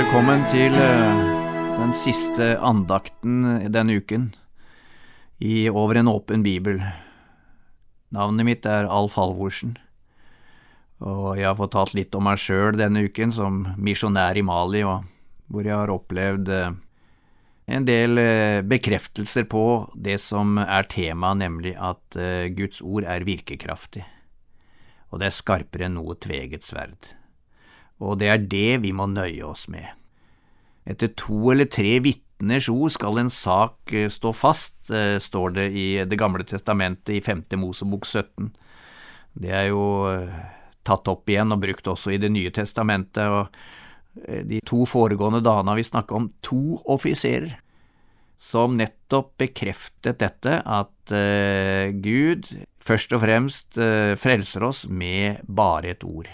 Velkommen til eh, den siste andakten denne uken i Over en åpen bibel. Navnet mitt er Alf Halvorsen, og jeg har fortalt litt om meg sjøl denne uken som misjonær i Mali, hvor jeg har opplevd eh, en del eh, bekreftelser på det som er temaet, nemlig at Guds ord er virkekraftig, og det er skarpere enn noe tveget sverd og det er det vi må nøye oss med. Etter to eller tre vitners ord skal en sak eh, stå fast, eh, står det i Det gamle testamentet i femte Mosebok 17. Det er jo eh, tatt opp igjen og brukt også i Det nye testamentet, og de to foregående dagene har vi snakket om to offiserer som nettopp bekreftet dette, at Gud først og fremst frelser oss med bare et ord.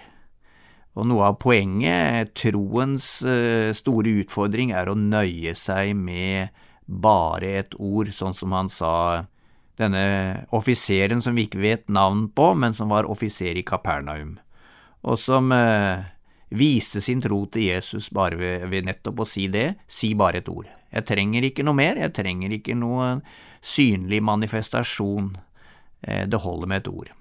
Og noe av poenget, troens eh, store utfordring, er å nøye seg med bare et ord, sånn som han sa denne offiseren som vi ikke vet navn på, men som var offiser i Kapernaum, og som eh, viste sin tro til Jesus bare ved, ved, nettopp å si det, si bare et ord. Jeg trenger ikke noe mer, jeg trenger ikke noen synlig manifestasjon, eh, det holder med et ord.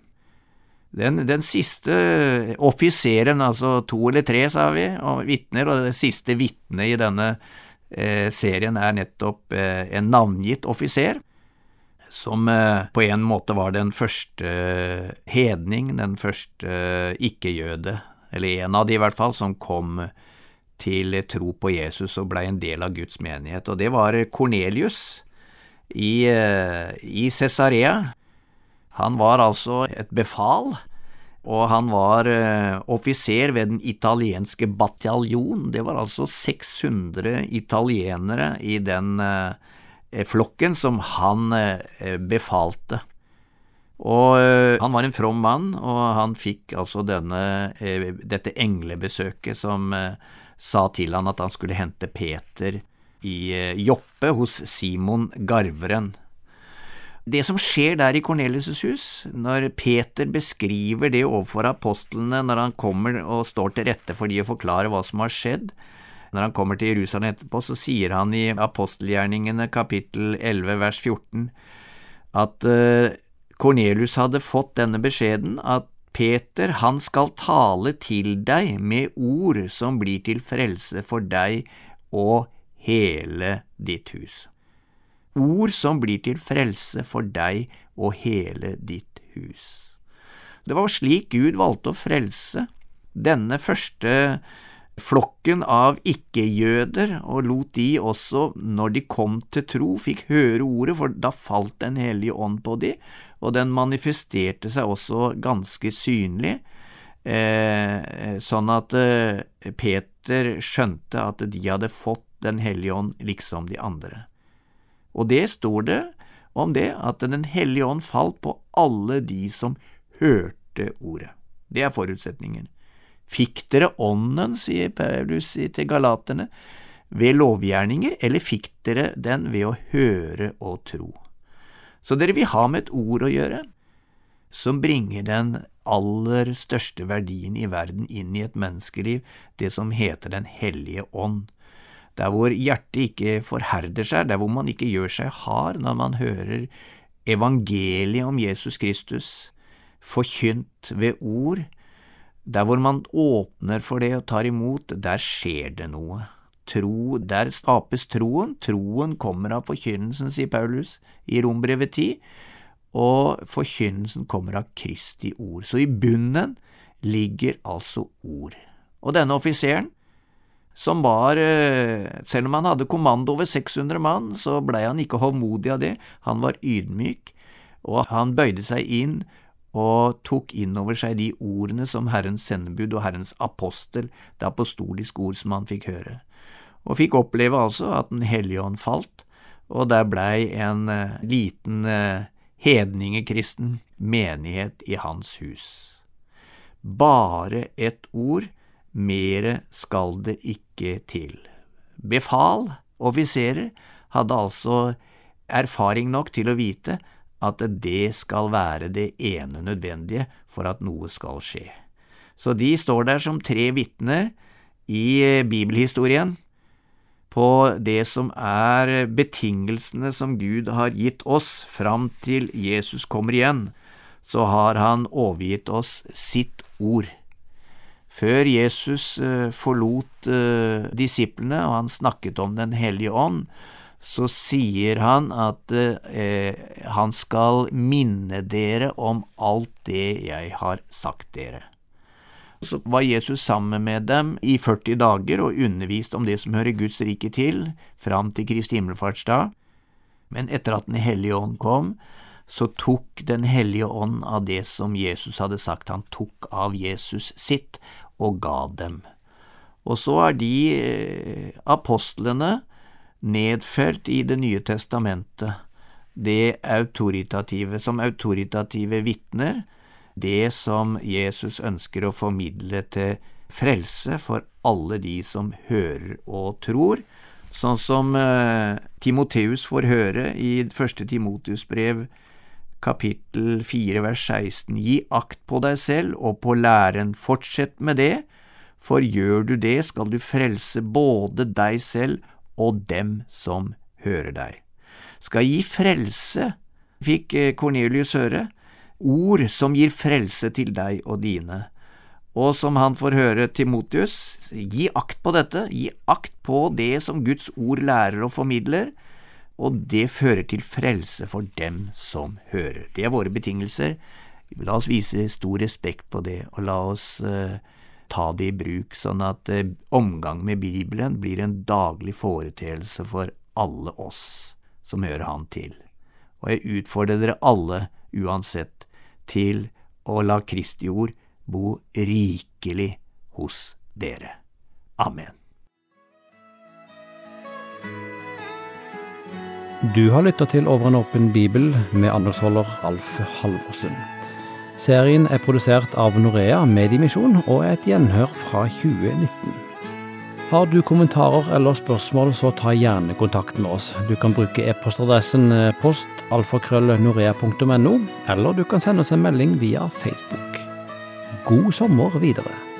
Den, den, siste offiseren, altså to eller tre, sa vi, og vitner, og det siste vitnet i denne eh, serien er nettopp eh, en navngitt offiser, som eh, på en måte var den første hedning, den første eh, ikke-jøde, eller en av de i hvert fall, som kom til tro på Jesus og blei en del av Guds menighet, og det var Kornelius i, eh, i Cesarea. Han var altså et befal, og han var eh, offiser ved den italienske bataljon. Det var altså 600 italienere i den eh, flokken som han eh, befalte. Og han var en from mann, og han fikk altså denne, dette englebesøket som sa til han at han skulle hente Peter i Joppe hos Simon Garveren. Det som skjer der i Kornelius' hus, når Peter beskriver det overfor apostlene når han kommer og står til rette for de å forklare hva som har skjedd, når han kommer til Jerusalem etterpå, så sier han i apostelgjerningene kapittel 11 vers 14 at Kornelius uh, hadde fått denne beskjeden at Peter, han skal tale til deg med ord som blir til frelse for deg og hele ditt hus ord som blir til frelse for deg og hele ditt hus. Det var slik Gud valgte å frelse denne første flokken av ikke-jøder, og lot de også, når de kom til tro, fikk høre ordet, for da falt Den hellige ånd på de, og den manifesterte seg også ganske synlig, eh, sånn at eh, Peter skjønte at de hadde fått Den hellige ånd liksom de andre. Og det står det om det at Den hellige ånd falt på alle de som hørte ordet. Det er forutsetningen. Fikk dere ånden, sier Paulus til galaterne, ved lovgjerninger, eller fikk dere den ved å høre og tro? Så dere vil ha med et ord å gjøre, som bringer den aller største verdien i verden inn i et menneskeliv, det som heter Den hellige ånd der hvor hjertet ikke forherder seg, der hvor man ikke gjør seg hard når man hører evangeliet om Jesus Kristus forkynt ved ord, der hvor man åpner for det og tar imot, der skjer det noe. Tro, der skapes troen, troen kommer av forkynnelsen, sier Paulus i Rombrevet 10, og forkynnelsen kommer av Kristi ord. Så i bunnen ligger altså ord. Og denne offiseren, som var eh, Selv om han hadde kommando over 600 mann, så blei han ikke hovmodig av det, han var ydmyk, og han bøyde seg inn og tok inn over seg de ordene som Herrens sendebud og Herrens apostel, det apostoliske ord som han fikk høre, og fikk oppleve altså at Den hellige ånd falt, og der blei en uh, liten uh, hedningekristen menighet i hans hus. Bare et ord Mere skal det ikke til. Befal, offiserer, hadde altså erfaring nok til å vite at det skal være det ene nødvendige for at noe skal skje. Så de står der som tre vitner i eh, bibelhistorien på det som er betingelsene som Gud har gitt oss fram til Jesus kommer igjen, så har han overgitt oss sitt ord. Før Jesus eh, forlot eh, disiplene og han snakket om Den hellige ånd, så sier han at eh, han skal minne dere om alt det jeg har sagt dere. Så var Jesus sammen med dem i 40 dager og underviste om det som hører Guds rike til, fram til Kristi himmelfartsdag. Men etter at Den hellige ånd kom, så tok Den hellige ånd av det som Jesus hadde sagt, han tok av Jesus sitt og ga dem. Og så er de eh, apostlene nedfelt i Det nye testamentet, det autoritative, som autoritative vitner, det som Jesus ønsker å formidle til frelse for alle de som hører og tror, sånn som eh, Timoteus får høre i første Timoteus brev kapittel 4 vers 16, Gi akt på deg selv og på læren, fortsett med det, for gjør du det, skal du frelse både deg selv og dem som hører deg. Skal gi frelse, fikk Kornelius eh, høre, ord som gir frelse til deg og dine. Og som han får høre Timotius, gi akt på dette, gi akt på det som Guds ord lærer og formidler, og det fører til frelse for dem som hører. Det er våre betingelser. La oss vise stor respekt på det, og la oss eh, ta det i bruk, sånn at eh, omgang med Bibelen blir en daglig foreteelse for alle oss som hører Han til. Og jeg utfordrer dere alle, uansett, til å la Kristi ord bo rikelig hos dere. Amen. Du har lytta til Over en åpen bibel med andelsholder Alf Halvorsen. Serien er produsert av Norea Mediemisjon og er et gjenhør fra 2019. Har du kommentarer eller spørsmål, så ta gjerne kontakt med oss. Du kan bruke e-postadressen eh, postalfakrøllnorea.no, eller du kan sende oss en melding via Facebook. God sommer videre.